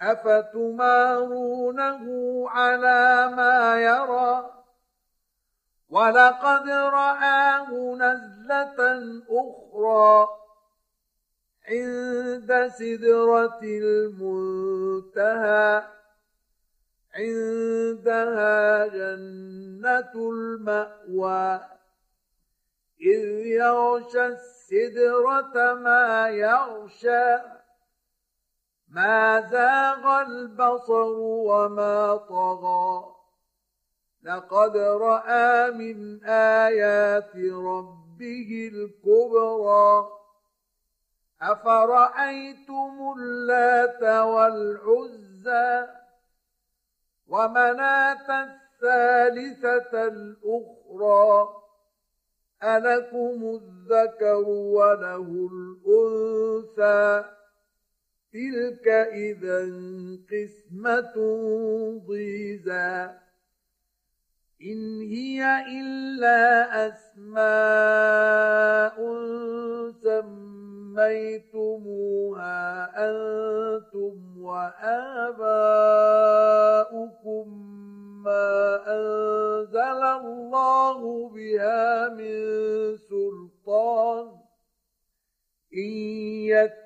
أفتمارونه على ما يرى؟ ولقد رآه نزلة أخرى عند سدرة المنتهى عندها جنة المأوى إذ يغشى السدرة ما يغشى. ما زاغ البصر وما طغى لقد راى من ايات ربه الكبرى افرايتم اللات والعزى ومناه الثالثه الاخرى الكم الذكر وله الانثى تلك إذا قسمة ضيزى. إن هي إلا أسماء سميتموها أنتم وآباؤكم ما أنزل الله بها من سلطان. إن يتبعون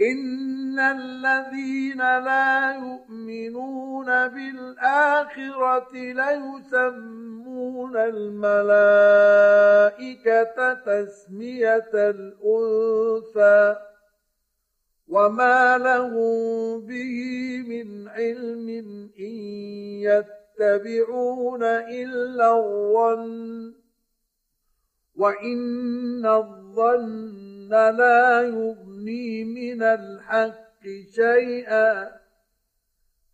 ان الذين لا يؤمنون بالاخره ليسمون يسمون الملائكة تسمية الأنثى وما لهم به من علم إن يتبعون إلا الظن وإن الظن لا يغني من الحق شيئا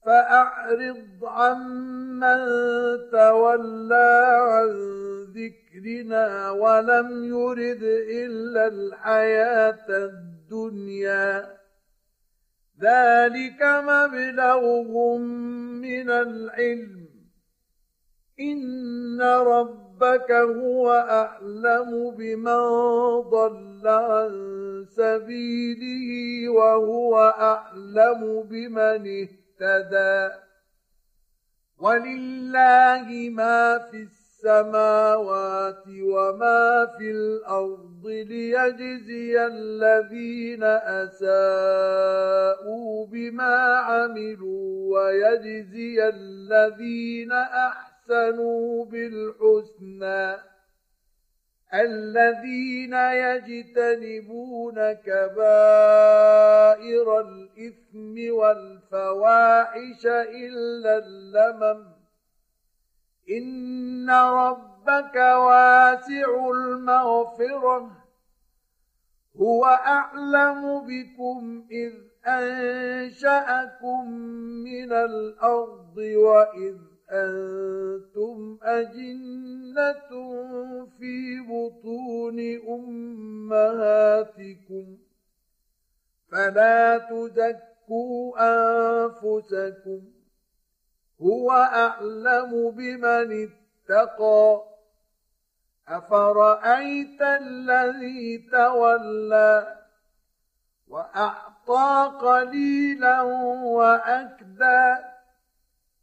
فأعرض عمن تولى عن ذكرنا ولم يرد إلا الحياة الدنيا. ذلك مبلغهم من العلم. إن ربك هو أعلم بمن ضل عن سبيله وهو أعلم بمن اهتدى ولله ما في السماوات وما في الأرض ليجزي الذين اساءوا بما عملوا ويجزي الذين أحسنوا بالحسنى. الذين يجتنبون كبائر الإثم والفواحش إلا اللمم. إن ربك واسع المغفرة. هو أعلم بكم إذ أنشأكم من الأرض وإذ أنتم أجنة في بطون أمهاتكم فلا تزكوا أنفسكم هو أعلم بمن اتقى أفرأيت الذي تولى وأعطى قليلا وأكدى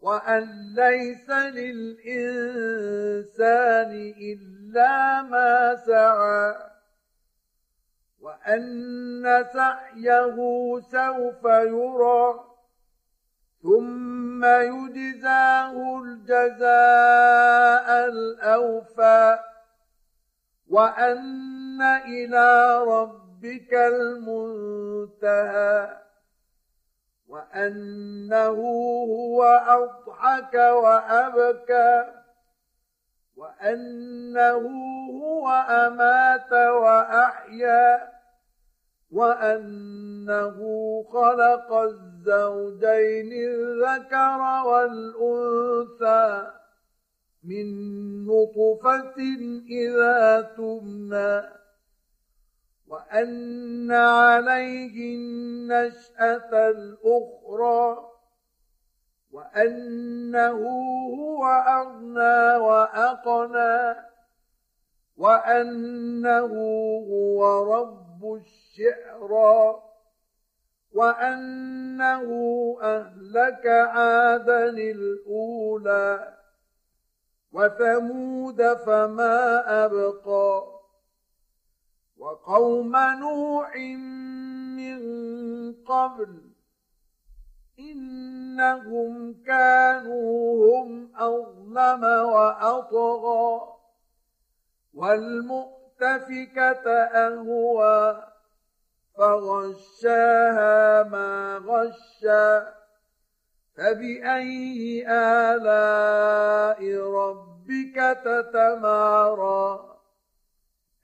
وأن ليس للإنسان إلا ما سعى وأن سعيه سوف يرى ثم يجزاه الجزاء الأوفى وأن إلى ربك المنتهى. وأنه هو أضحك وأبكى وأنه هو أمات وأحيا وأنه خلق الزوجين الذكر والأنثى من نطفة إذا تمنى. وأن عليه النشأة الأخرى وأنه هو أغنى وأقنى وأنه هو رب الشعرى وأنه أهلك عادا الأولى وثمود فما أبقى وقوم نوح من قبل إنهم كانوا هم أظلم وأطغى والمؤتفكة أهوى فغشاها ما غشّى فبأي آلاء ربك تتمارى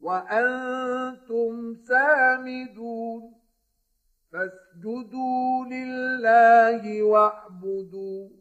وأنتم سامدون. فاسجدوا لله واعبدوا.